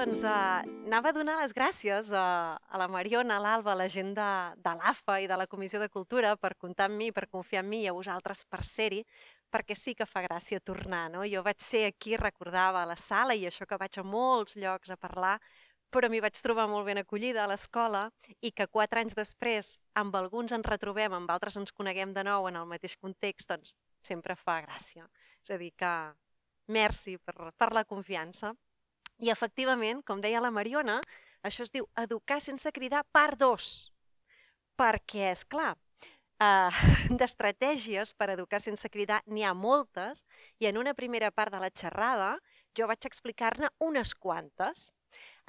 Doncs uh, anava a donar les gràcies a, a la Mariona, a l'Alba, a la gent de, de l'AFA i de la Comissió de Cultura per comptar amb mi, per confiar en mi i a vosaltres per ser-hi, perquè sí que fa gràcia tornar. No? Jo vaig ser aquí, recordava, la sala i això que vaig a molts llocs a parlar, però m'hi vaig trobar molt ben acollida a l'escola i que quatre anys després amb alguns ens retrobem, amb altres ens coneguem de nou en el mateix context, doncs sempre fa gràcia. És a dir, que merci per, per la confiança. I efectivament, com deia la Mariona, això es diu educar sense cridar part 2. Perquè, és clar, eh, d'estratègies per educar sense cridar n'hi ha moltes i en una primera part de la xerrada jo vaig explicar-ne unes quantes.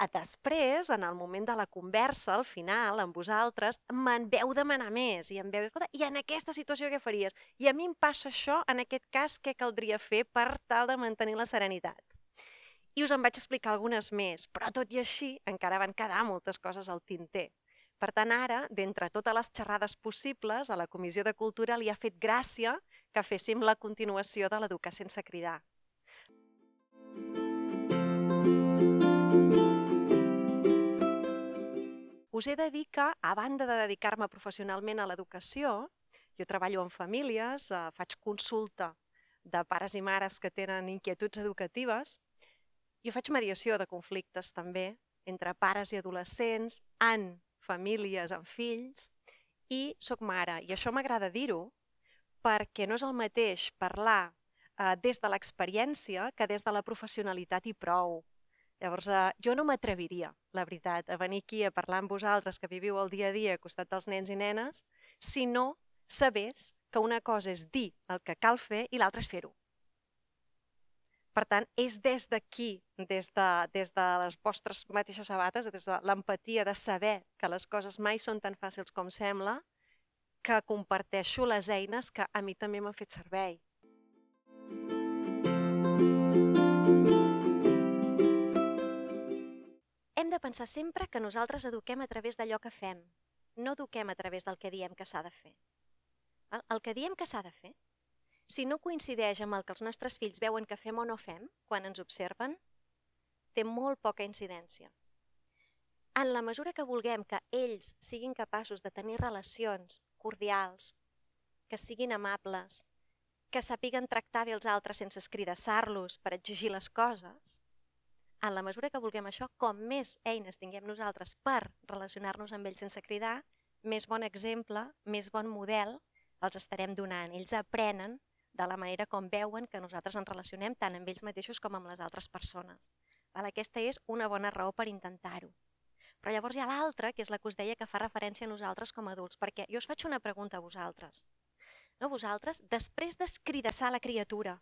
A després, en el moment de la conversa, al final, amb vosaltres, me'n veu demanar més i em veu, escolta, i en aquesta situació què faries? I a mi em passa això, en aquest cas, què caldria fer per tal de mantenir la serenitat? I us en vaig explicar algunes més, però tot i així encara van quedar moltes coses al tinter. Per tant, ara, d'entre totes les xerrades possibles, a la Comissió de Cultura li ha fet gràcia que féssim la continuació de l'Educar sense cridar. Us he de dir que, a banda de dedicar-me professionalment a l'educació, jo treballo en famílies, eh, faig consulta de pares i mares que tenen inquietuds educatives jo faig mediació de conflictes també entre pares i adolescents, en famílies, en fills, i sóc mare. I això m'agrada dir-ho perquè no és el mateix parlar eh, des de l'experiència que des de la professionalitat i prou. Llavors, eh, jo no m'atreviria, la veritat, a venir aquí a parlar amb vosaltres que viviu el dia a dia al costat dels nens i nenes, si no sabés que una cosa és dir el que cal fer i l'altra és fer-ho. Per tant, és des d'aquí, des, de, des de les vostres mateixes sabates, des de l'empatia de saber que les coses mai són tan fàcils com sembla, que comparteixo les eines que a mi també m'han fet servei. Hem de pensar sempre que nosaltres eduquem a través d'allò que fem, no eduquem a través del que diem que s'ha de fer. El que diem que s'ha de fer si no coincideix amb el que els nostres fills veuen que fem o no fem quan ens observen, té molt poca incidència. En la mesura que vulguem que ells siguin capaços de tenir relacions cordials, que siguin amables, que sàpiguen tractar bé els altres sense escridassar-los per exigir les coses, en la mesura que vulguem això, com més eines tinguem nosaltres per relacionar-nos amb ells sense cridar, més bon exemple, més bon model els estarem donant. Ells aprenen de la manera com veuen que nosaltres ens relacionem tant amb ells mateixos com amb les altres persones. Val? Aquesta és una bona raó per intentar-ho. Però llavors hi ha l'altra, que és la que us deia que fa referència a nosaltres com a adults, perquè jo us faig una pregunta a vosaltres. No, vosaltres, després d'escridassar la criatura,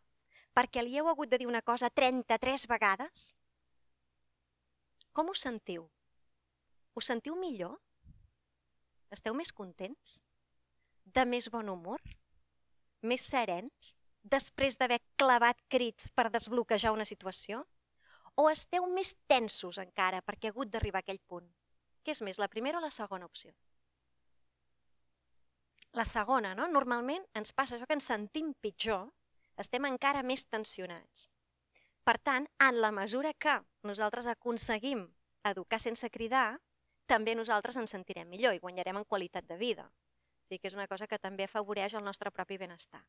perquè li heu hagut de dir una cosa 33 vegades, com us sentiu? Us sentiu millor? Esteu més contents? De més bon humor? Més serens després d'haver clavat crits per desbloquejar una situació? O esteu més tensos encara perquè ha hagut d'arribar a aquell punt? Què és més, la primera o la segona opció? La segona, no? Normalment ens passa això que ens sentim pitjor, estem encara més tensionats. Per tant, en la mesura que nosaltres aconseguim educar sense cridar, també nosaltres ens sentirem millor i guanyarem en qualitat de vida sigui que és una cosa que també afavoreix el nostre propi benestar.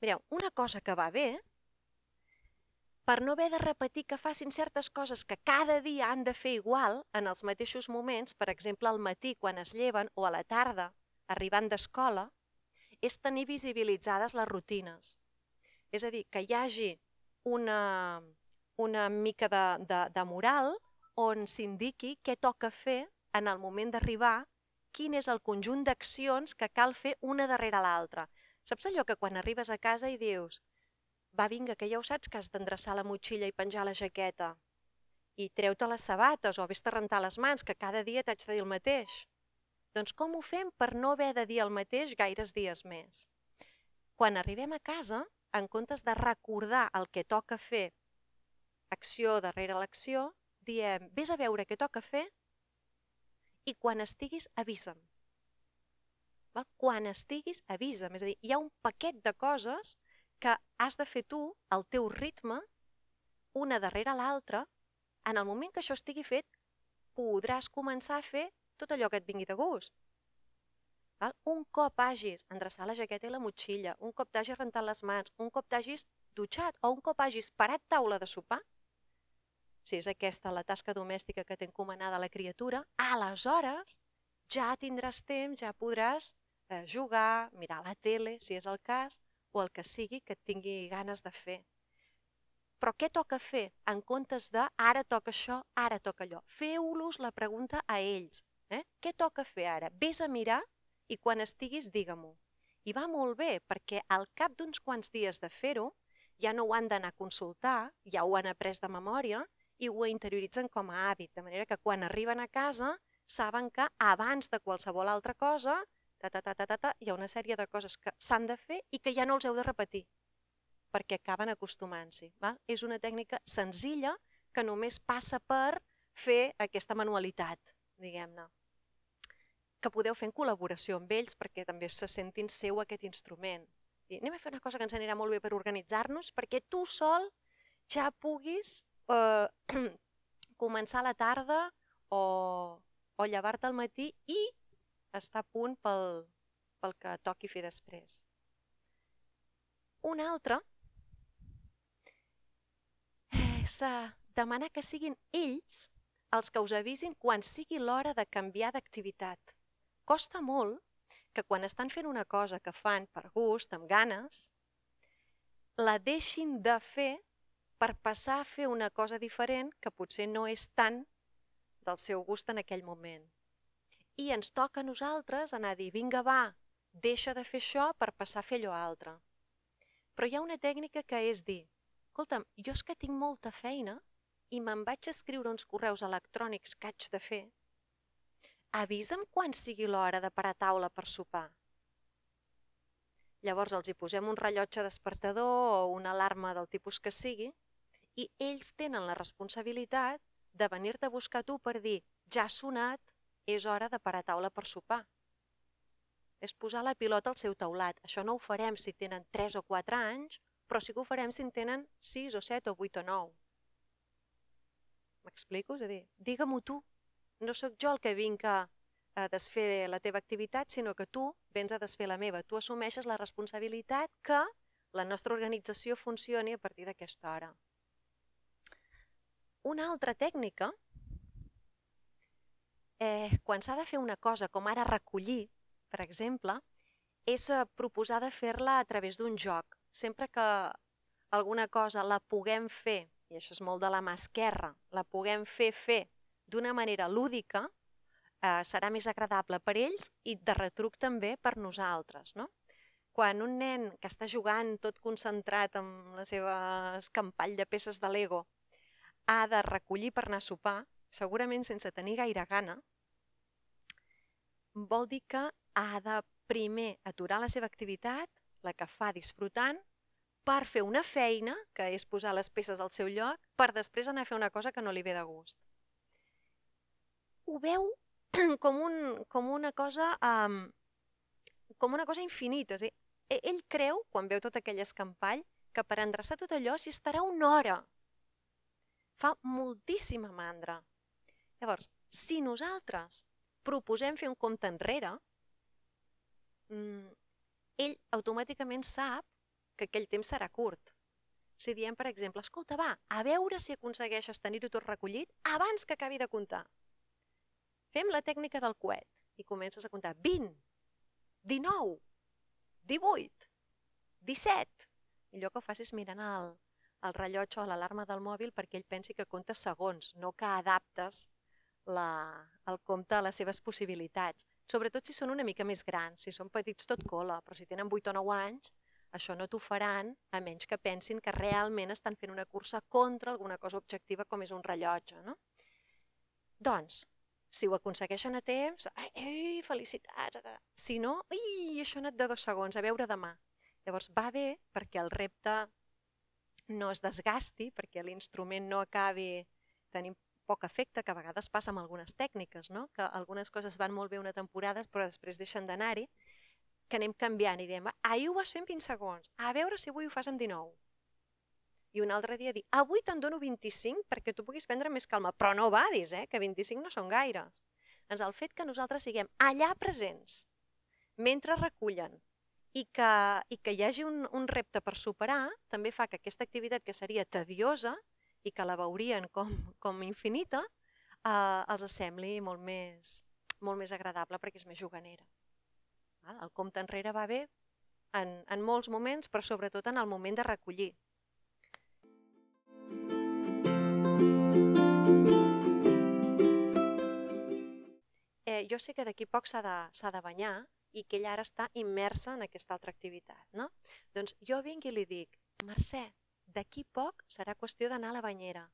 Mireu, una cosa que va bé, per no haver de repetir que facin certes coses que cada dia han de fer igual en els mateixos moments, per exemple al matí quan es lleven o a la tarda arribant d'escola, és tenir visibilitzades les rutines. És a dir, que hi hagi una, una mica de, de, de moral on s'indiqui què toca fer en el moment d'arribar, quin és el conjunt d'accions que cal fer una darrere l'altra. Saps allò que quan arribes a casa i dius va, vinga, que ja ho saps que has d'endreçar la motxilla i penjar la jaqueta i treu-te les sabates o vés-te rentar les mans, que cada dia t'haig de dir el mateix. Doncs com ho fem per no haver de dir el mateix gaires dies més? Quan arribem a casa, en comptes de recordar el que toca fer acció darrere l'acció, diem, vés a veure què toca fer i quan estiguis avisa'm. Val? Quan estiguis avisa'm. És a dir, hi ha un paquet de coses que has de fer tu, el teu ritme, una darrere l'altra, en el moment que això estigui fet, podràs començar a fer tot allò que et vingui de gust. Val? Un cop hagis endreçat la jaqueta i la motxilla, un cop t'hagis rentat les mans, un cop t'hagis dutxat o un cop hagis parat taula de sopar, si és aquesta la tasca domèstica que t'ha encomanada la criatura, aleshores ja tindràs temps, ja podràs eh, jugar, mirar la tele, si és el cas, o el que sigui que et tingui ganes de fer. Però què toca fer en comptes de ara toca això, ara toca allò? Feu-los la pregunta a ells. Eh? Què toca fer ara? Ves a mirar i quan estiguis digue-m'ho. I va molt bé, perquè al cap d'uns quants dies de fer-ho, ja no ho han d'anar a consultar, ja ho han après de memòria i ho interioritzen com a hàbit, de manera que quan arriben a casa saben que abans de qualsevol altra cosa ta, ta, ta, ta, ta, ta, hi ha una sèrie de coses que s'han de fer i que ja no els heu de repetir, perquè acaben acostumant-s'hi. És una tècnica senzilla que només passa per fer aquesta manualitat, diguem-ne que podeu fer en col·laboració amb ells perquè també se sentin seu aquest instrument. I anem a fer una cosa que ens anirà molt bé per organitzar-nos perquè tu sol ja puguis eh, començar la tarda o, o llevar-te al matí i està a punt pel, pel que toqui fer després. Un altre és eh, demanar que siguin ells els que us avisin quan sigui l'hora de canviar d'activitat. Costa molt que quan estan fent una cosa que fan per gust, amb ganes, la deixin de fer per passar a fer una cosa diferent que potser no és tant del seu gust en aquell moment i ens toca a nosaltres anar a dir vinga va, deixa de fer això per passar a fer allò altre. Però hi ha una tècnica que és dir escolta'm, jo és que tinc molta feina i me'n vaig escriure uns correus electrònics que haig de fer, avisa'm quan sigui l'hora de parar taula per sopar. Llavors els hi posem un rellotge despertador o una alarma del tipus que sigui i ells tenen la responsabilitat de venir-te a buscar tu per dir ja ha sonat, és hora de parar taula per sopar. És posar la pilota al seu taulat. Això no ho farem si tenen 3 o 4 anys, però sí que ho farem si en tenen 6 o 7 o 8 o 9. M'explico? És a dir, digue-m'ho tu. No sóc jo el que vinc a, a desfer la teva activitat, sinó que tu vens a desfer la meva. Tu assumeixes la responsabilitat que la nostra organització funcioni a partir d'aquesta hora. Una altra tècnica eh, quan s'ha de fer una cosa, com ara recollir, per exemple, és eh, proposar de fer-la a través d'un joc. Sempre que alguna cosa la puguem fer, i això és molt de la mà esquerra, la puguem fer fer d'una manera lúdica, eh, serà més agradable per ells i de retruc també per nosaltres. No? Quan un nen que està jugant tot concentrat amb la seva escampall de peces de Lego ha de recollir per anar a sopar, segurament sense tenir gaire gana, vol dir que ha de primer aturar la seva activitat, la que fa disfrutant, per fer una feina, que és posar les peces al seu lloc, per després anar a fer una cosa que no li ve de gust. Ho veu com, un, com una cosa um, com una cosa infinita. És dir, e, ell creu, quan veu tot aquell escampall, que per endreçar tot allò s'hi estarà una hora. Fa moltíssima mandra. Llavors, si nosaltres proposem fer un compte enrere, mm, ell automàticament sap que aquell temps serà curt. Si diem, per exemple, escolta, va, a veure si aconsegueixes tenir-ho tot recollit abans que acabi de comptar. Fem la tècnica del coet i comences a comptar 20, 19, 18, 17. I allò que ho facis mirant el, el rellotge o l'alarma del mòbil perquè ell pensi que comptes segons, no que adaptes la, el compte a les seves possibilitats. Sobretot si són una mica més grans, si són petits tot cola, però si tenen 8 o 9 anys, això no t'ho faran a menys que pensin que realment estan fent una cursa contra alguna cosa objectiva com és un rellotge. No? Doncs, si ho aconsegueixen a temps, ai, ai felicitats! Si no, ai, això ha anat de dos segons, a veure demà. Llavors va bé perquè el repte no es desgasti, perquè l'instrument no acabi tenint poc efecte, que a vegades passa amb algunes tècniques, no? que algunes coses van molt bé una temporada però després deixen d'anar-hi, que anem canviant i diem, ahir ho vas fer en 20 segons, a veure si avui ho fas en 19. I un altre dia dir, avui te'n dono 25 perquè tu puguis prendre més calma, però no vadis, eh, que 25 no són gaires. Doncs el fet que nosaltres siguem allà presents, mentre recullen, i que, i que hi hagi un, un repte per superar, també fa que aquesta activitat que seria tediosa i que la veurien com, com infinita, eh, els sembli molt més, molt més agradable perquè és més juganera. El compte enrere va bé en, en molts moments, però sobretot en el moment de recollir. Eh, jo sé que d'aquí poc s'ha de, de banyar i que ella ara està immersa en aquesta altra activitat. No? Doncs jo vinc i li dic, Mercè, d'aquí poc serà qüestió d'anar a la banyera.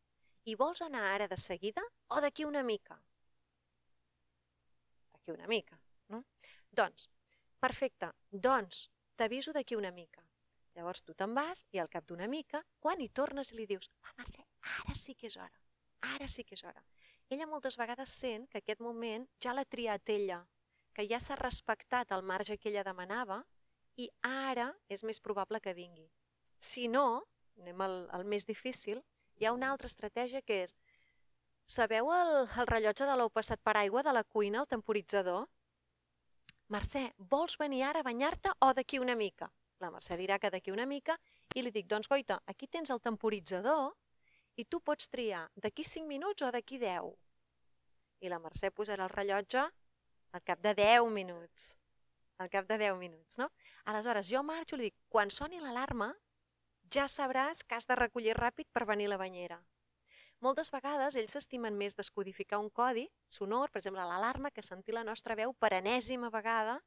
I vols anar ara de seguida o d'aquí una mica? D'aquí una mica, no? Doncs, Perfecte, doncs t'aviso d'aquí una mica. Llavors tu te'n vas i al cap d'una mica, quan hi tornes li dius ah, Mercè, ara sí que és hora, ara sí que és hora. Ella moltes vegades sent que aquest moment ja l'ha triat ella, que ja s'ha respectat el marge que ella demanava i ara és més probable que vingui. Si no, anem al, al més difícil, hi ha una altra estratègia que és Sabeu el, el rellotge de l'ou passat per aigua de la cuina, el temporitzador? Mercè, vols venir ara a banyar-te o d'aquí una mica? La Mercè dirà que d'aquí una mica i li dic, doncs goita, aquí tens el temporitzador i tu pots triar d'aquí 5 minuts o d'aquí 10. I la Mercè posarà el rellotge al cap de 10 minuts. Al cap de 10 minuts, no? Aleshores, jo marxo i li dic, quan soni l'alarma, ja sabràs que has de recollir ràpid per venir a la banyera. Moltes vegades ells s'estimen més descodificar un codi sonor, per exemple l'alarma, que sentir la nostra veu per enèsima vegada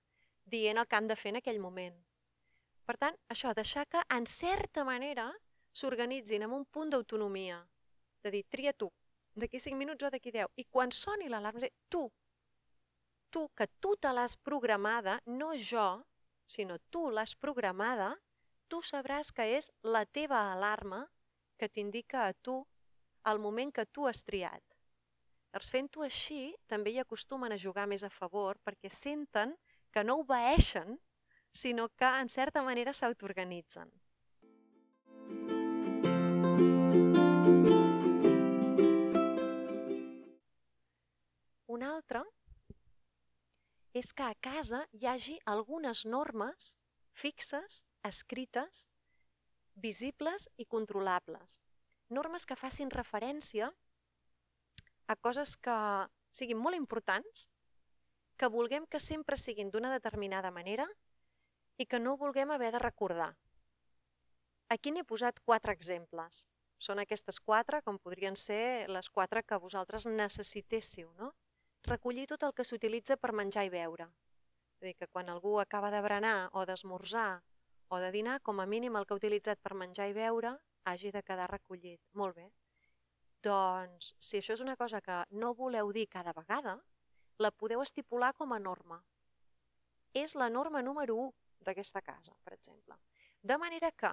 dient el que han de fer en aquell moment. Per tant, això, deixar que en certa manera s'organitzin amb un punt d'autonomia, de dir, tria tu, d'aquí 5 minuts o d'aquí 10, i quan soni l'alarma, tu, tu, que tu te l'has programada, no jo, sinó tu l'has programada, tu sabràs que és la teva alarma que t'indica a tu al moment que tu has triat. Llavors, fent-ho així, també hi acostumen a jugar més a favor perquè senten que no obeeixen, sinó que, en certa manera, s'autoorganitzen. Un altre és que a casa hi hagi algunes normes fixes, escrites, visibles i controlables normes que facin referència a coses que siguin molt importants, que vulguem que sempre siguin d'una determinada manera i que no vulguem haver de recordar. Aquí n'he posat quatre exemples. Són aquestes quatre, com podrien ser les quatre que vosaltres necessitéssiu. No? Recollir tot el que s'utilitza per menjar i beure. És dir, que quan algú acaba de berenar o d'esmorzar o de dinar, com a mínim el que ha utilitzat per menjar i beure hagi de quedar recollit. Molt bé. Doncs, si això és una cosa que no voleu dir cada vegada, la podeu estipular com a norma. És la norma número 1 d'aquesta casa, per exemple. De manera que,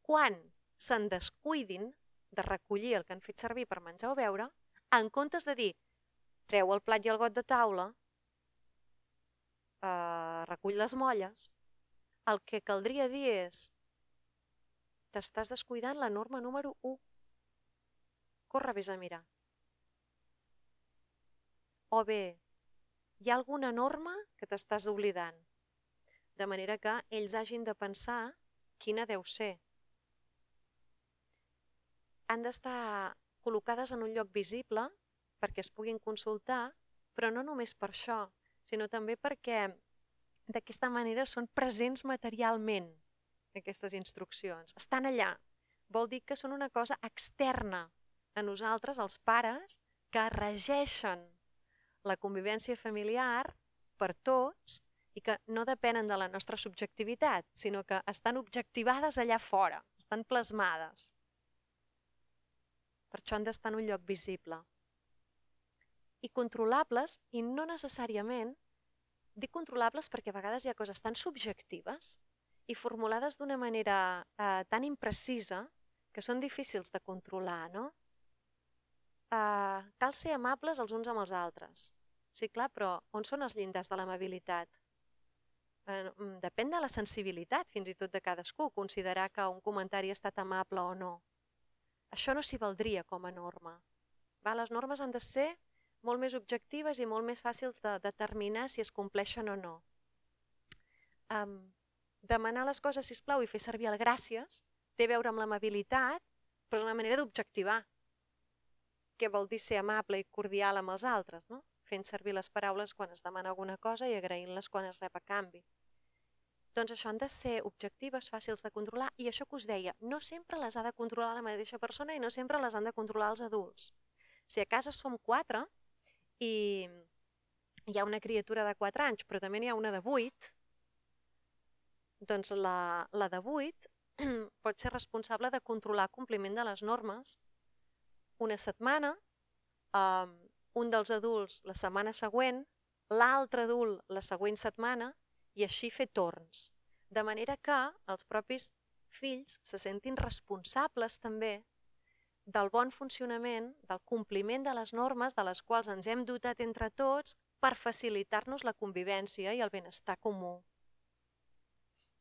quan se'n descuidin de recollir el que han fet servir per menjar o beure, en comptes de dir treu el plat i el got de taula, eh, recull les molles, el que caldria dir és t'estàs descuidant la norma número 1. Corre, vés a mirar. O bé, hi ha alguna norma que t'estàs oblidant, de manera que ells hagin de pensar quina deu ser. Han d'estar col·locades en un lloc visible perquè es puguin consultar, però no només per això, sinó també perquè d'aquesta manera són presents materialment aquestes instruccions. Estan allà. Vol dir que són una cosa externa a nosaltres, els pares, que regeixen la convivència familiar per tots i que no depenen de la nostra subjectivitat, sinó que estan objectivades allà fora, estan plasmades. Per això han d'estar en un lloc visible. I controlables, i no necessàriament, dic controlables perquè a vegades hi ha coses tan subjectives i formulades d'una manera eh, tan imprecisa que són difícils de controlar, no? Eh, cal ser amables els uns amb els altres. Sí, clar, però on són els llindars de l'amabilitat? Eh, mm, depèn de la sensibilitat, fins i tot de cadascú, considerar que un comentari ha estat amable o no. Això no s'hi valdria com a norma. Va, les normes han de ser molt més objectives i molt més fàcils de determinar si es compleixen o no. Um, demanar les coses, si plau i fer servir el gràcies té a veure amb l'amabilitat, però és una manera d'objectivar. Què vol dir ser amable i cordial amb els altres, no? fent servir les paraules quan es demana alguna cosa i agraint-les quan es rep a canvi. Doncs això han de ser objectives, fàcils de controlar, i això que us deia, no sempre les ha de controlar la mateixa persona i no sempre les han de controlar els adults. Si a casa som quatre i hi ha una criatura de 4 anys, però també n'hi ha una de 8, doncs la, la de 8 pot ser responsable de controlar el compliment de les normes una setmana, eh, un dels adults la setmana següent, l'altre adult la següent setmana i així fer torns. De manera que els propis fills se sentin responsables també del bon funcionament, del compliment de les normes de les quals ens hem dotat entre tots per facilitar-nos la convivència i el benestar comú.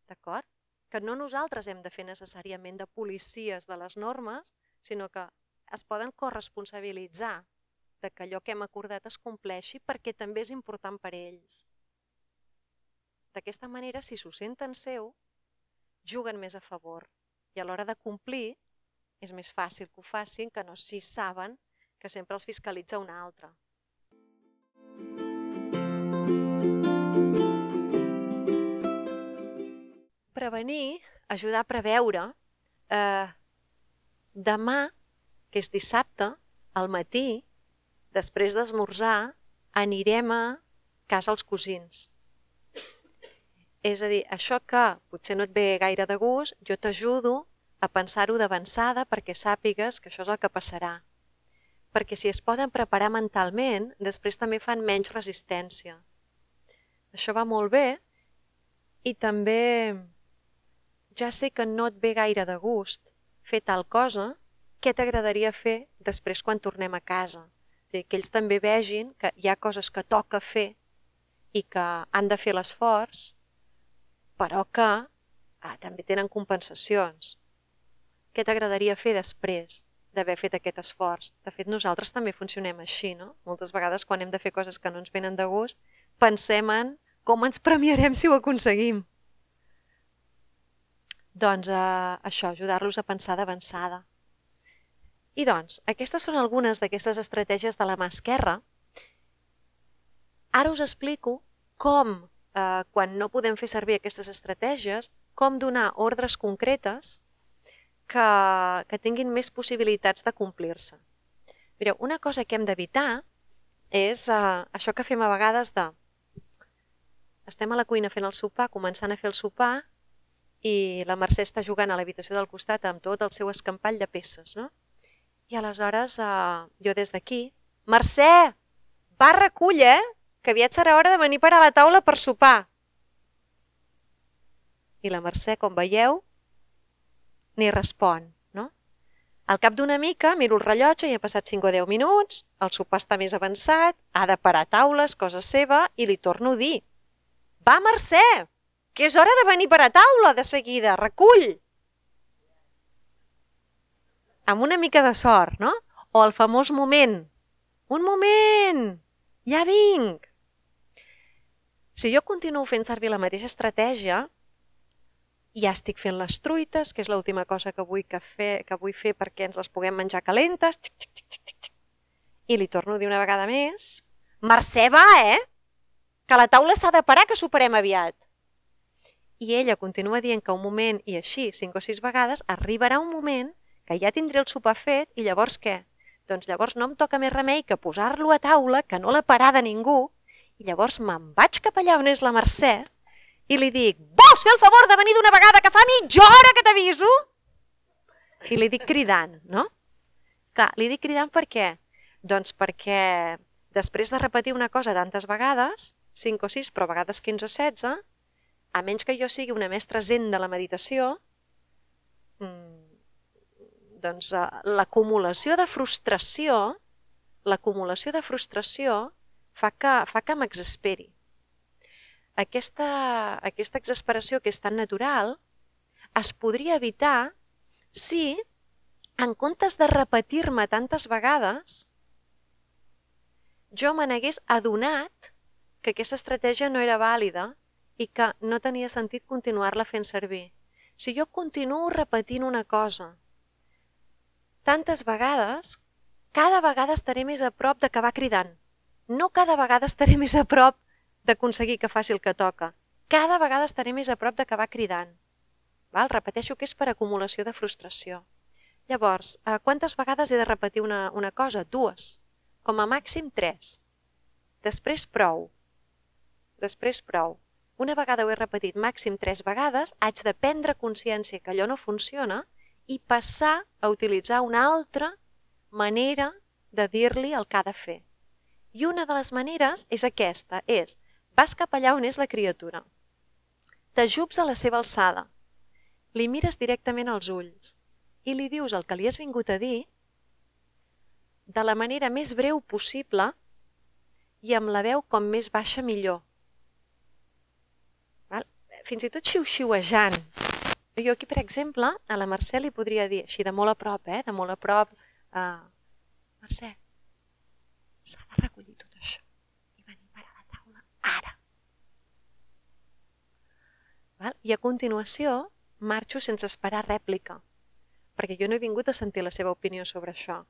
D'acord? Que no nosaltres hem de fer necessàriament de policies de les normes, sinó que es poden corresponsabilitzar de que allò que hem acordat es compleixi perquè també és important per ells. D'aquesta manera, si s'ho senten seu, juguen més a favor i a l'hora de complir és més fàcil que ho facin que no si saben que sempre els fiscalitza un altre. Prevenir, ajudar a preveure. Eh, demà, que és dissabte, al matí, després d'esmorzar, anirem a casa els cosins. És a dir, això que potser no et ve gaire de gust, jo t'ajudo a pensar-ho d'avançada perquè sàpigues que això és el que passarà. Perquè si es poden preparar mentalment, després també fan menys resistència. Això va molt bé i també ja sé que no et ve gaire de gust fer tal cosa, què t'agradaria fer després quan tornem a casa? dir, que ells també vegin que hi ha coses que toca fer i que han de fer l'esforç, però que ah, també tenen compensacions. Què t'agradaria fer després d'haver fet aquest esforç? De fet, nosaltres també funcionem així, no? Moltes vegades quan hem de fer coses que no ens venen de gust, pensem en com ens premiarem si ho aconseguim. Doncs eh, això, ajudar-los a pensar d'avançada. I doncs, aquestes són algunes d'aquestes estratègies de la mà esquerra. Ara us explico com, eh, quan no podem fer servir aquestes estratègies, com donar ordres concretes que, que tinguin més possibilitats de complir-se. Mireu, una cosa que hem d'evitar és eh, això que fem a vegades de estem a la cuina fent el sopar, començant a fer el sopar i la Mercè està jugant a l'habitació del costat amb tot el seu escampall de peces, no? I aleshores eh, jo des d'aquí, Mercè, va recull, eh? Que aviat serà hora de venir per a la taula per sopar. I la Mercè, com veieu, ni respon, no? Al cap d'una mica miro el rellotge i ha passat 5 o 10 minuts, el sopar està més avançat, ha de parar taules, cosa seva, i li torno a dir. Va, Mercè, que és hora de venir per a taula de seguida, recull! amb una mica de sort, no? O el famós moment. Un moment! Ja vinc! Si jo continuo fent servir la mateixa estratègia, ja estic fent les truites, que és l'última cosa que vull, que, fer, que vull fer perquè ens les puguem menjar calentes, xic, xic, xic, xic, xic. i li torno a dir una vegada més, Mercè, va, eh? Que la taula s'ha de parar, que superem aviat. I ella continua dient que un moment, i així, cinc o sis vegades, arribarà un moment que ja tindré el sopar fet i llavors què? Doncs llavors no em toca més remei que posar-lo a taula, que no la parada ningú, i llavors me'n vaig cap allà on és la Mercè i li dic, vols fer el favor de venir d'una vegada que fa mitja hora que t'aviso? I li dic cridant, no? Clar, li dic cridant per què? Doncs perquè després de repetir una cosa tantes vegades, 5 o 6, però a vegades 15 o 16, a menys que jo sigui una mestra zen de la meditació, mmm, doncs, eh, l'acumulació de frustració, l'acumulació de frustració fa que, fa que m'exasperi. Aquesta, aquesta exasperació que és tan natural es podria evitar si, en comptes de repetir-me tantes vegades, jo me n'hagués adonat que aquesta estratègia no era vàlida i que no tenia sentit continuar-la fent servir. Si jo continuo repetint una cosa tantes vegades, cada vegada estaré més a prop d'acabar cridant. No cada vegada estaré més a prop d'aconseguir que faci el que toca. Cada vegada estaré més a prop d'acabar cridant. Val? Repeteixo que és per acumulació de frustració. Llavors, eh, quantes vegades he de repetir una, una cosa? Dues. Com a màxim tres. Després prou. Després prou. Una vegada ho he repetit màxim tres vegades, haig de prendre consciència que allò no funciona i passar a utilitzar una altra manera de dir-li el que ha de fer. I una de les maneres és aquesta, és vas cap allà on és la criatura. T'ajups a la seva alçada, li mires directament als ulls i li dius el que li has vingut a dir de la manera més breu possible i amb la veu com més baixa millor. Val? Fins i tot xiu-xiuejant. Jo aquí, per exemple, a la Mercè li podria dir, així de molt a prop, eh? de molt a prop, uh, Mercè, s'ha de recollir tot això i venir per a la taula ara. Val? I a continuació marxo sense esperar rèplica, perquè jo no he vingut a sentir la seva opinió sobre això.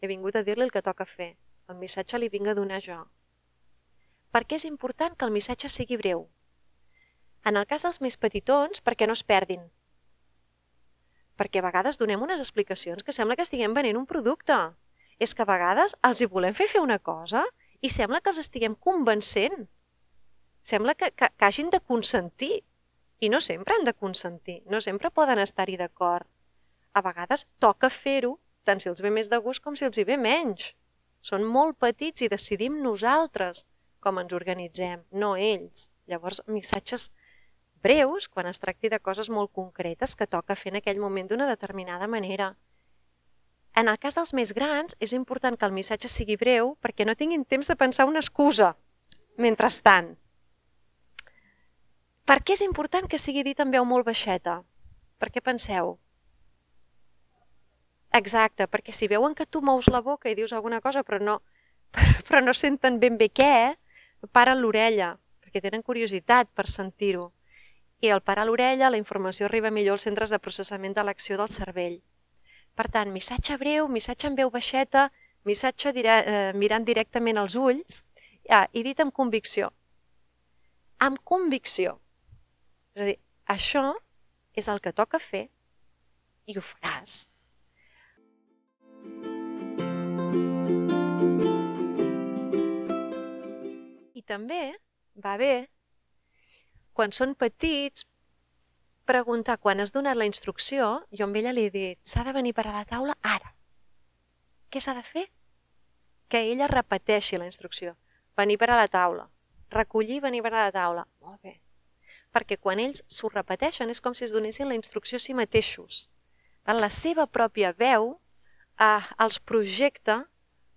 He vingut a dir-li el que toca fer. El missatge li vinc a donar jo. Per què és important que el missatge sigui breu? En el cas dels més petitons, perquè no es perdin. Perquè a vegades donem unes explicacions que sembla que estiguem venent un producte. És que a vegades els hi volem fer fer una cosa i sembla que els estiguem convencent. Sembla que, que, que hagin de consentir i no sempre han de consentir, no sempre poden estar-hi d'acord. A vegades toca fer-ho, tant si els ve més de gust com si els hi ve menys. Són molt petits i decidim nosaltres com ens organitzem, no ells. Llavors, missatges breus quan es tracti de coses molt concretes que toca fer en aquell moment d'una determinada manera. En el cas dels més grans, és important que el missatge sigui breu perquè no tinguin temps de pensar una excusa mentrestant. Per què és important que sigui dit en veu molt baixeta? Per què penseu? Exacte, perquè si veuen que tu mous la boca i dius alguna cosa però no, però no senten ben bé què, paren l'orella, perquè tenen curiositat per sentir-ho. I al parar l'orella, la informació arriba millor als centres de processament de l'acció del cervell. Per tant, missatge breu, missatge en veu baixeta, missatge dire eh, mirant directament als ulls ah, i dit amb convicció. Amb convicció. És a dir, això és el que toca fer i ho faràs. I també va bé, quan són petits, preguntar, quan has donat la instrucció, jo amb ella li he dit, s'ha de venir per a la taula ara. Què s'ha de fer? Que ella repeteixi la instrucció. Venir per a la taula. Recollir, venir per a la taula. Molt bé perquè quan ells s'ho repeteixen és com si es donessin la instrucció a si mateixos. La seva pròpia veu eh, els projecta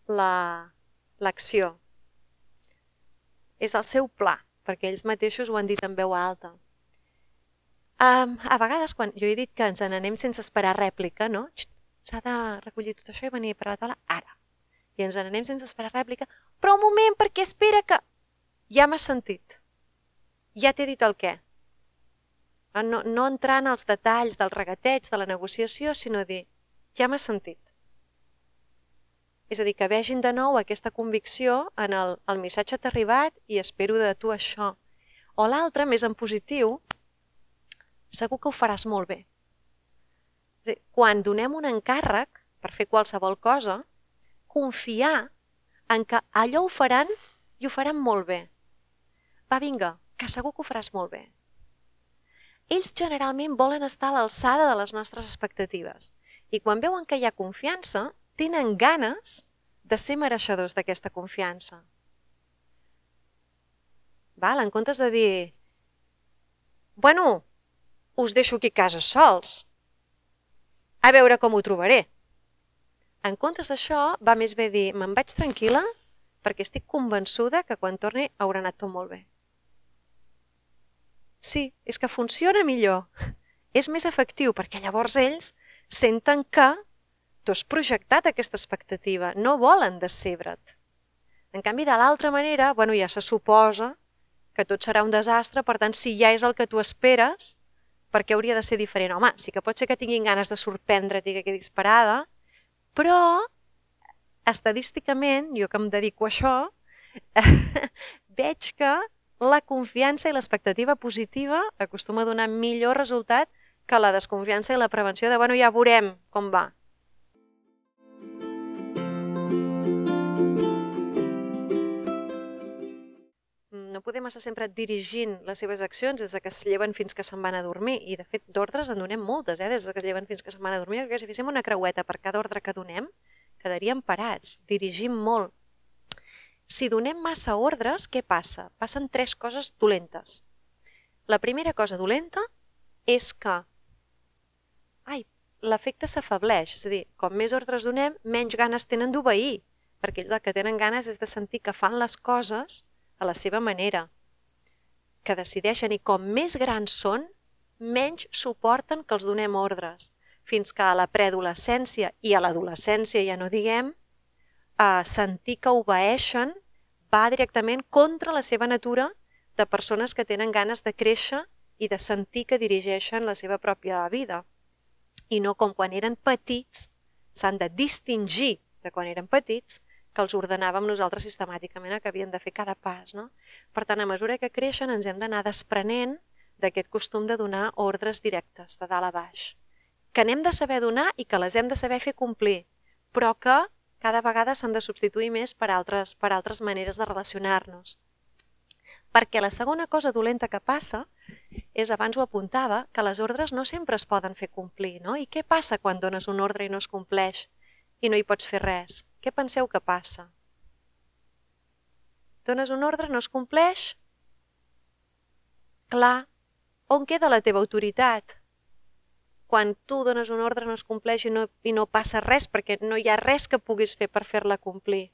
l'acció. La, és el seu pla, perquè ells mateixos ho han dit en veu alta. Um, a vegades, quan jo he dit que ens n'anem sense esperar rèplica, no? S'ha de recollir tot això i venir per la taula ara. I ens n'anem sense esperar rèplica. Però un moment, perquè espera que... Ja m'has sentit. Ja t'he dit el què. No, no entrar en els detalls del regateig, de la negociació, sinó dir, ja m'has sentit. És a dir, que vegin de nou aquesta convicció en el, el missatge t'ha arribat i espero de tu això. O l'altre, més en positiu, segur que ho faràs molt bé. Dir, quan donem un encàrrec per fer qualsevol cosa, confiar en que allò ho faran i ho faran molt bé. Va, vinga, que segur que ho faràs molt bé ells generalment volen estar a l'alçada de les nostres expectatives. I quan veuen que hi ha confiança, tenen ganes de ser mereixedors d'aquesta confiança. Val? En comptes de dir, bueno, us deixo aquí a casa sols, a veure com ho trobaré. En comptes d'això, va més bé dir, me'n vaig tranquil·la perquè estic convençuda que quan torni haurà anat tot molt bé. Sí, és que funciona millor. És més efectiu perquè llavors ells senten que tu has projectat aquesta expectativa, no volen decebre't. En canvi, de l'altra manera, bueno, ja se suposa que tot serà un desastre, per tant, si ja és el que tu esperes, per què hauria de ser diferent? Home, sí que pot ser que tinguin ganes de sorprendre't i que quedi disparada, però estadísticament, jo que em dedico a això, veig que la confiança i l'expectativa positiva acostuma a donar millor resultat que la desconfiança i la prevenció de, bueno, ja veurem com va. no podem estar sempre dirigint les seves accions des que es lleven fins que se'n van a dormir. I, de fet, d'ordres en donem moltes, eh? des que es lleven fins que se'n van a dormir, perquè si féssim una creueta per cada ordre que donem, quedaríem parats, dirigim molt. Si donem massa ordres, què passa? Passen tres coses dolentes. La primera cosa dolenta és que ai, l'efecte s'afableix, és a dir, com més ordres donem, menys ganes tenen d'obeir, perquè ells el que tenen ganes és de sentir que fan les coses a la seva manera, que decideixen i com més grans són, menys suporten que els donem ordres, fins que a la preadolescència i a l'adolescència, ja no diguem, a sentir que obeeixen va directament contra la seva natura de persones que tenen ganes de créixer i de sentir que dirigeixen la seva pròpia vida. I no com quan eren petits, s'han de distingir de quan eren petits que els ordenàvem nosaltres sistemàticament el que havien de fer cada pas. No? Per tant, a mesura que creixen ens hem d'anar desprenent d'aquest costum de donar ordres directes, de dalt a baix, que n'hem de saber donar i que les hem de saber fer complir, però que cada vegada s'han de substituir més per altres, per altres maneres de relacionar-nos. Perquè la segona cosa dolenta que passa és, abans ho apuntava, que les ordres no sempre es poden fer complir. No? I què passa quan dones un ordre i no es compleix i no hi pots fer res? Què penseu que passa? Dones un ordre, no es compleix? Clar, on queda la teva autoritat? Quan tu dones un ordre no es compleix i no, i no passa res perquè no hi ha res que puguis fer per fer-la complir.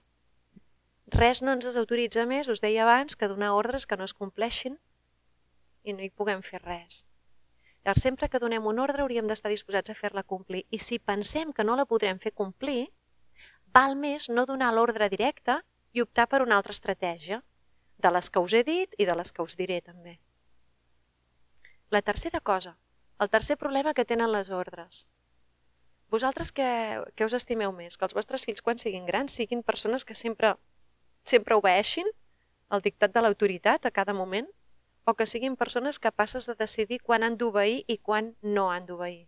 Res no ens desautoritza més, us deia abans, que donar ordres que no es compleixin i no hi puguem fer res. Llavors, sempre que donem un ordre hauríem d'estar disposats a fer-la complir i si pensem que no la podrem fer complir, val més no donar l'ordre directe i optar per una altra estratègia, de les que us he dit i de les que us diré també. La tercera cosa, el tercer problema que tenen les ordres. Vosaltres què, què us estimeu més? Que els vostres fills quan siguin grans siguin persones que sempre, sempre obeeixin el dictat de l'autoritat a cada moment? O que siguin persones capaces de decidir quan han d'obeir i quan no han d'obeir?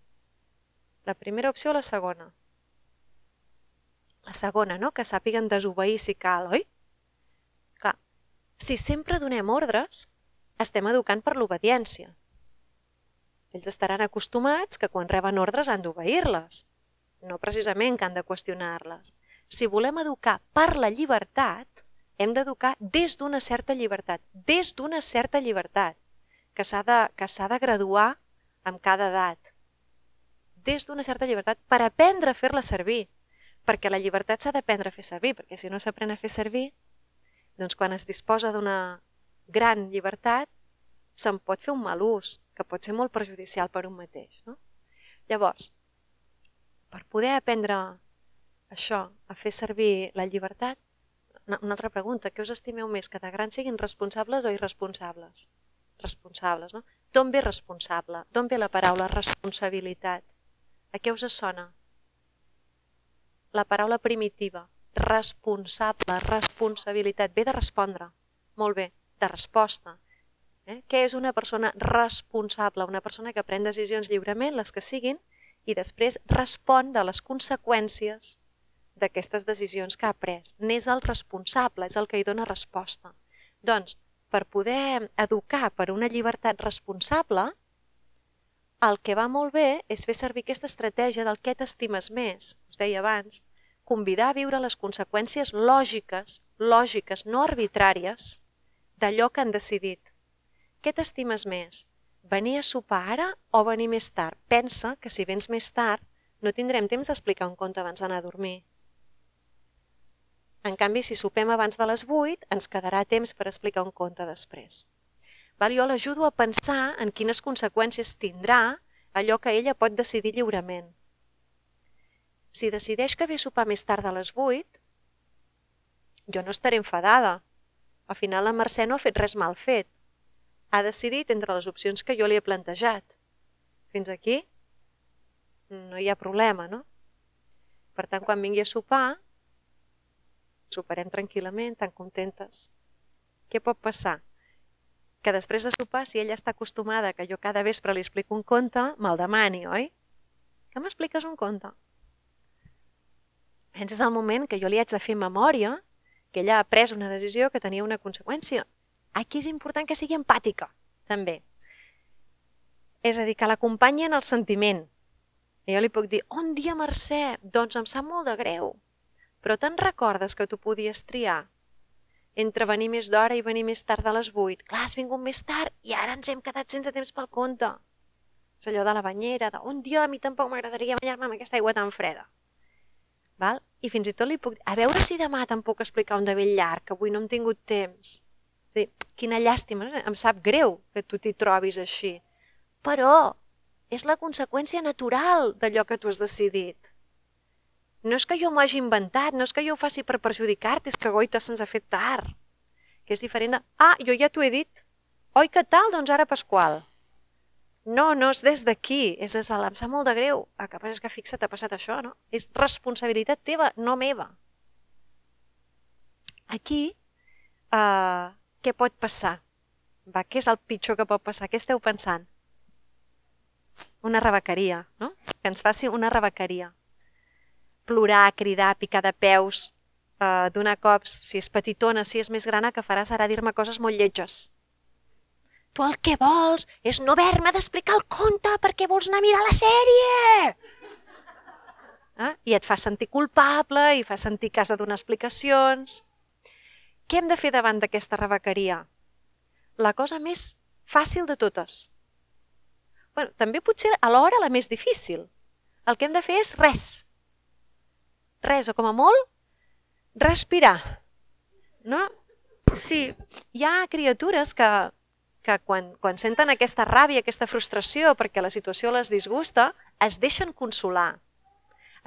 La primera opció o la segona? La segona, no? que sàpiguen desobeir si cal, oi? Clar, si sempre donem ordres, estem educant per l'obediència. Ells estaran acostumats que quan reben ordres han d'obeir-les, no precisament que han de qüestionar-les. Si volem educar per la llibertat, hem d'educar des d'una certa llibertat, des d'una certa llibertat, que s'ha de, que de graduar amb cada edat. Des d'una certa llibertat per aprendre a fer-la servir perquè la llibertat s'ha d'aprendre a fer servir, perquè si no s'aprèn a fer servir, doncs quan es disposa d'una gran llibertat, se'n pot fer un mal ús, que pot ser molt perjudicial per un mateix. No? Llavors, per poder aprendre això, a fer servir la llibertat, una, altra pregunta, què us estimeu més, que de grans siguin responsables o irresponsables? Responsables, no? D'on ve responsable? D'on ve la paraula responsabilitat? A què us sona? la paraula primitiva, responsable, responsabilitat, ve de respondre, molt bé, de resposta. Eh? Què és una persona responsable? Una persona que pren decisions lliurement, les que siguin, i després respon de les conseqüències d'aquestes decisions que ha pres. N'és el responsable, és el que hi dona resposta. Doncs, per poder educar per una llibertat responsable, el que va molt bé és fer servir aquesta estratègia del què t'estimes més, us deia abans, convidar a viure les conseqüències lògiques, lògiques, no arbitràries, d'allò que han decidit. Què t'estimes més? Venir a sopar ara o venir més tard? Pensa que si vens més tard no tindrem temps d'explicar un conte abans d'anar a dormir. En canvi, si sopem abans de les 8, ens quedarà temps per explicar un conte després. Val? Jo l'ajudo a pensar en quines conseqüències tindrà allò que ella pot decidir lliurement. Si decideix que ve a sopar més tard a les 8, jo no estaré enfadada. Al final la Mercè no ha fet res mal fet. Ha decidit entre les opcions que jo li he plantejat. Fins aquí no hi ha problema, no? Per tant, quan vingui a sopar, soparem tranquil·lament, tan contentes. Què pot passar? Que després de sopar, si ella està acostumada que jo cada vespre li explico un conte, me'l demani, oi? Que m'expliques un conte? Penses el moment que jo li haig de fer memòria que ella ha pres una decisió que tenia una conseqüència. Aquí és important que sigui empàtica, també. És a dir, que l'acompanyi en el sentiment. I jo li puc dir, on dia, Mercè? Doncs em sap molt de greu. Però te'n recordes que tu podies triar entre venir més d'hora i venir més tard a les 8? Clar, has vingut més tard i ara ens hem quedat sense temps pel conte. És allò de la banyera, de un dia a mi tampoc m'agradaria banyar-me amb aquesta aigua tan freda. Val? I fins i tot li puc dir, a veure si demà te'n puc explicar un de vell llarg, que avui no hem tingut temps. És dir, quina llàstima, em sap greu que tu t'hi trobis així. Però és la conseqüència natural d'allò que tu has decidit. No és que jo m'ho hagi inventat, no és que jo ho faci per perjudicar-te, és que goita se'ns ha fet tard. Que és diferent de, ah, jo ja t'ho he dit. Oi, què tal? Doncs ara Pasqual. No, no és des d'aquí, és des de l'em sap molt de greu. El que passa és que fixa, t'ha passat això, no? És responsabilitat teva, no meva. Aquí, uh, què pot passar? Va, què és el pitjor que pot passar? Què esteu pensant? Una rebequeria, no? Que ens faci una rebequeria plorar, cridar, picar de peus, eh, donar cops, si és petitona, si és més grana, que farà serà dir-me coses molt lletges. Tu el que vols és no haver-me d'explicar el conte perquè vols anar a mirar la sèrie! Eh? I et fa sentir culpable i fa sentir que has de donar explicacions. Què hem de fer davant d'aquesta rebequeria? La cosa més fàcil de totes. Bueno, també potser alhora la més difícil. El que hem de fer és res, res, o com a molt, respirar. No? Sí, hi ha criatures que, que quan, quan senten aquesta ràbia, aquesta frustració perquè la situació les disgusta, es deixen consolar.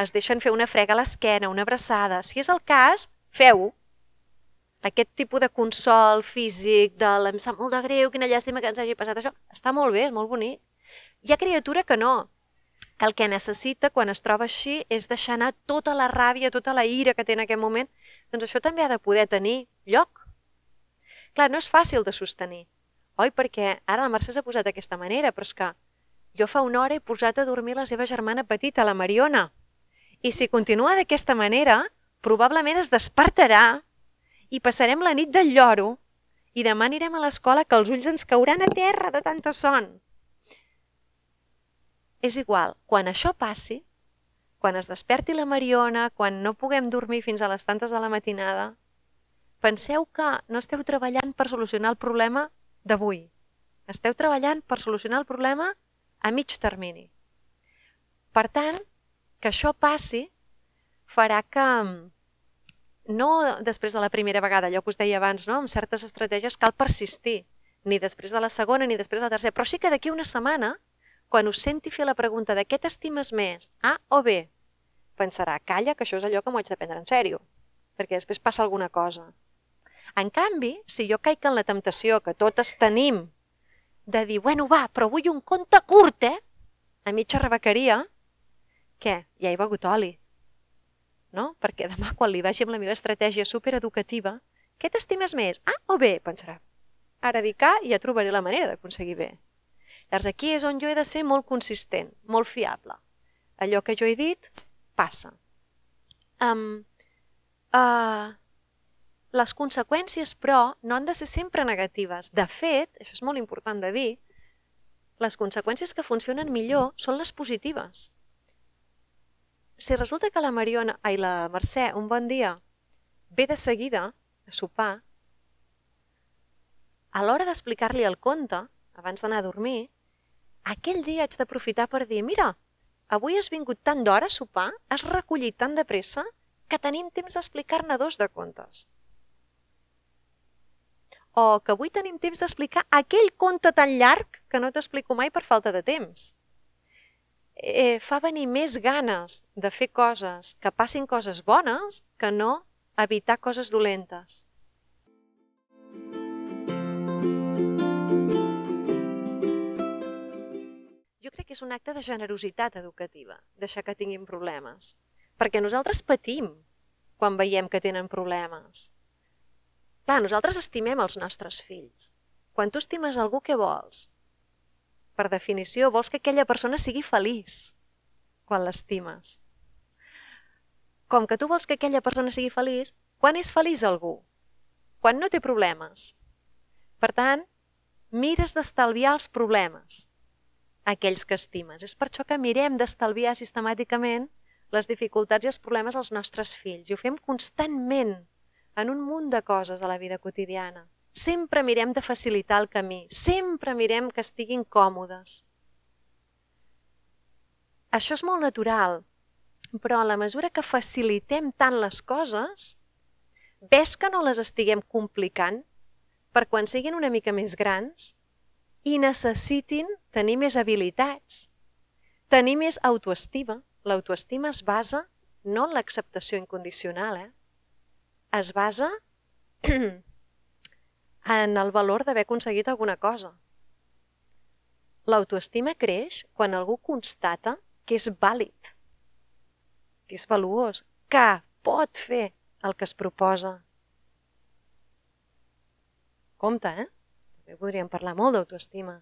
Es deixen fer una frega a l'esquena, una abraçada. Si és el cas, feu-ho. Aquest tipus de consol físic, de em sap molt de greu, quina llàstima que ens hagi passat això, està molt bé, és molt bonic. Hi ha criatura que no, que el que necessita quan es troba així és deixar anar tota la ràbia, tota la ira que té en aquest moment, doncs això també ha de poder tenir lloc. Clar, no és fàcil de sostenir, oi? Perquè ara la Mercè s'ha posat d'aquesta manera, però és que jo fa una hora he posat a dormir la seva germana petita, la Mariona, i si continua d'aquesta manera, probablement es despertarà i passarem la nit del lloro i demà anirem a l'escola que els ulls ens cauran a terra de tanta son. És igual, quan això passi, quan es desperti la Mariona, quan no puguem dormir fins a les tantes de la matinada, penseu que no esteu treballant per solucionar el problema d'avui. Esteu treballant per solucionar el problema a mig termini. Per tant, que això passi farà que no després de la primera vegada, allò que us deia abans, no? amb certes estratègies cal persistir, ni després de la segona ni després de la tercera, però sí que d'aquí una setmana quan us senti fer la pregunta de què t'estimes més, A o B, pensarà, calla, que això és allò que m'ho haig de prendre en sèrio, perquè després passa alguna cosa. En canvi, si jo caic en la temptació que totes tenim de dir, bueno, va, però vull un conte curt, eh? A mitja rebequeria, què? Ja he begut oli. No? Perquè demà, quan li vagi amb la meva estratègia supereducativa, què t'estimes més, A o B? Pensarà. Ara dic A i ja trobaré la manera d'aconseguir B. Llavors aquí és on jo he de ser molt consistent, molt fiable. Allò que jo he dit, passa. Um, uh, les conseqüències, però, no han de ser sempre negatives. De fet, això és molt important de dir, les conseqüències que funcionen millor són les positives. Si resulta que la Mariona, ai, la Mercè, un bon dia, ve de seguida a sopar, a l'hora d'explicar-li el conte, abans d'anar a dormir, aquell dia haig d'aprofitar per dir, mira, avui has vingut tant d'hora a sopar, has recollit tant de pressa, que tenim temps d'explicar-ne dos de contes. o que avui tenim temps d'explicar aquell conte tan llarg que no t'explico mai per falta de temps. Eh, fa venir més ganes de fer coses, que passin coses bones, que no evitar coses dolentes. Jo crec que és un acte de generositat educativa, deixar que tinguin problemes. Perquè nosaltres patim quan veiem que tenen problemes. Clar, nosaltres estimem els nostres fills. Quan tu estimes algú, què vols? Per definició, vols que aquella persona sigui feliç quan l'estimes. Com que tu vols que aquella persona sigui feliç, quan és feliç algú? Quan no té problemes. Per tant, mires d'estalviar els problemes aquells que estimes. És per això que mirem d'estalviar sistemàticament les dificultats i els problemes als nostres fills. I ho fem constantment en un munt de coses a la vida quotidiana. Sempre mirem de facilitar el camí, sempre mirem que estiguin còmodes. Això és molt natural, però a la mesura que facilitem tant les coses, ves que no les estiguem complicant per quan siguin una mica més grans i necessitin tenir més habilitats, tenir més autoestima. L'autoestima es basa no en l'acceptació incondicional, eh? es basa en el valor d'haver aconseguit alguna cosa. L'autoestima creix quan algú constata que és vàlid, que és valuós, que pot fer el que es proposa. Compte, eh? També podríem parlar molt d'autoestima.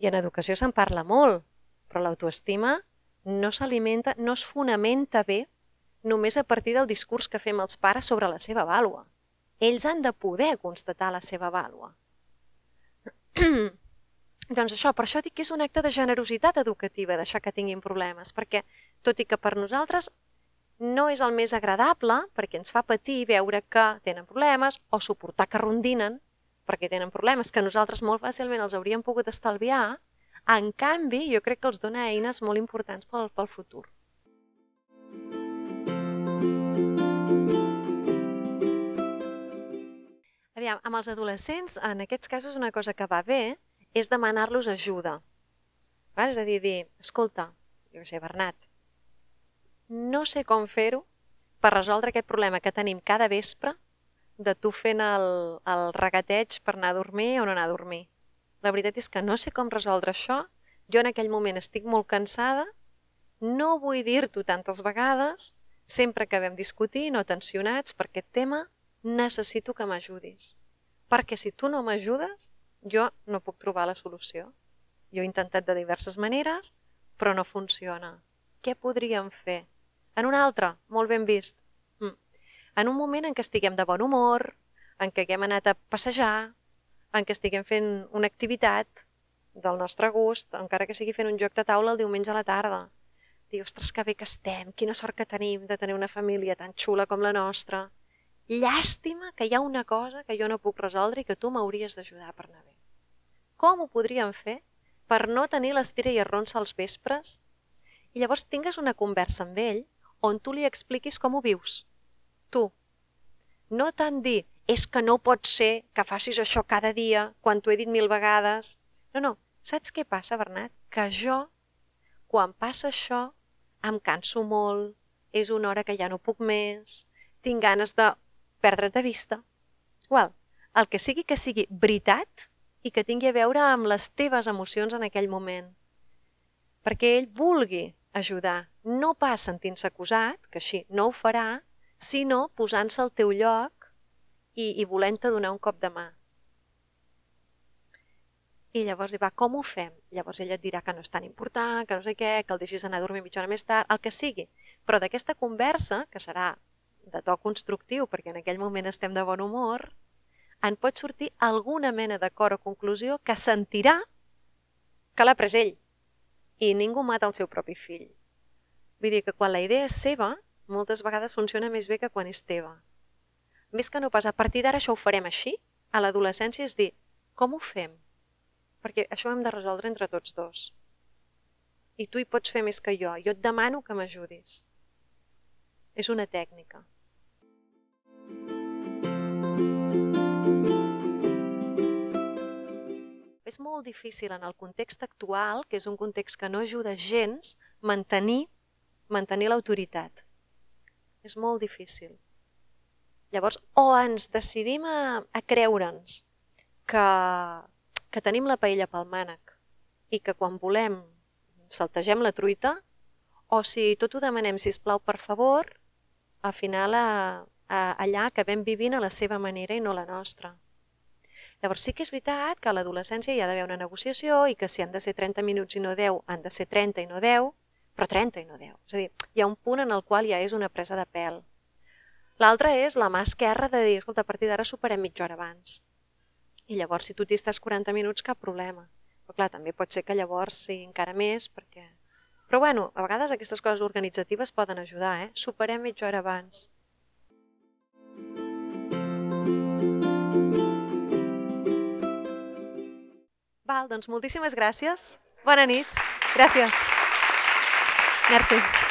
I en educació se'n parla molt, però l'autoestima no s'alimenta, no es fonamenta bé només a partir del discurs que fem els pares sobre la seva vàlua. Ells han de poder constatar la seva vàlua. doncs això, per això dic que és un acte de generositat educativa deixar que tinguin problemes, perquè tot i que per nosaltres no és el més agradable, perquè ens fa patir veure que tenen problemes o suportar que rondinen perquè tenen problemes que nosaltres molt fàcilment els hauríem pogut estalviar, en canvi jo crec que els dona eines molt importants pel, pel futur. Aviam, amb els adolescents, en aquests casos, una cosa que va bé és demanar-los ajuda. Val? És a dir, dir, escolta, jo sé, Bernat, no sé com fer-ho per resoldre aquest problema que tenim cada vespre de tu fent el, el regateig per anar a dormir o no anar a dormir. La veritat és que no sé com resoldre això, jo en aquell moment estic molt cansada, no vull dir-t'ho tantes vegades, sempre que vam discutir, no tensionats per aquest tema, necessito que m'ajudis. Perquè si tu no m'ajudes, jo no puc trobar la solució. Jo he intentat de diverses maneres, però no funciona. Què podríem fer? En un altre, molt ben vist. Mm. En un moment en què estiguem de bon humor, en què haguem anat a passejar, en què estiguem fent una activitat del nostre gust, encara que sigui fent un joc de taula el diumenge a la tarda. Dir, ostres, que bé que estem, quina sort que tenim de tenir una família tan xula com la nostra llàstima que hi ha una cosa que jo no puc resoldre i que tu m'hauries d'ajudar per anar bé. Com ho podríem fer per no tenir l'estira i arronsa als vespres i llavors tingues una conversa amb ell on tu li expliquis com ho vius. Tu. No tant dir, és que no pot ser que facis això cada dia quan t'ho he dit mil vegades. No, no. Saps què passa, Bernat? Que jo, quan passa això, em canso molt, és una hora que ja no puc més, tinc ganes de perdre't de vista. Well, el que sigui que sigui veritat i que tingui a veure amb les teves emocions en aquell moment. Perquè ell vulgui ajudar, no pas sentint-se acusat, que així no ho farà, sinó posant-se al teu lloc i, i volent-te donar un cop de mà. I llavors va, com ho fem? Llavors ella et dirà que no és tan important, que no sé què, que el deixis anar a dormir mitja hora més tard, el que sigui. Però d'aquesta conversa, que serà de to constructiu, perquè en aquell moment estem de bon humor, en pot sortir alguna mena d'acord o conclusió que sentirà que l'ha pres ell i ningú mata el seu propi fill. Vull dir que quan la idea és seva, moltes vegades funciona més bé que quan és teva. Més que no pas, a partir d'ara això ho farem així, a l'adolescència és dir, com ho fem? Perquè això ho hem de resoldre entre tots dos. I tu hi pots fer més que jo, jo et demano que m'ajudis. És una tècnica. És molt difícil en el context actual, que és un context que no ajuda gens, mantenir, mantenir l'autoritat. És molt difícil. Llavors, o ens decidim a, a creure'ns que, que tenim la paella pel mànec i que quan volem saltegem la truita, o si tot ho demanem, si plau per favor, al final a, a, allà acabem vivint a la seva manera i no la nostra. Llavors sí que és veritat que a l'adolescència hi ha d'haver una negociació i que si han de ser 30 minuts i no 10, han de ser 30 i no 10, però 30 i no 10. És a dir, hi ha un punt en el qual ja és una presa de pèl. L'altra és la mà esquerra de dir, escolta, a partir d'ara superem mitja hora abans. I llavors, si tu t'hi estàs 40 minuts, cap problema. Però clar, també pot ser que llavors sí encara més, perquè... Però bueno, a vegades aquestes coses organitzatives poden ajudar, eh? Superem mitja hora abans. Val, doncs moltíssimes gràcies. Bona nit. Gràcies. Merci.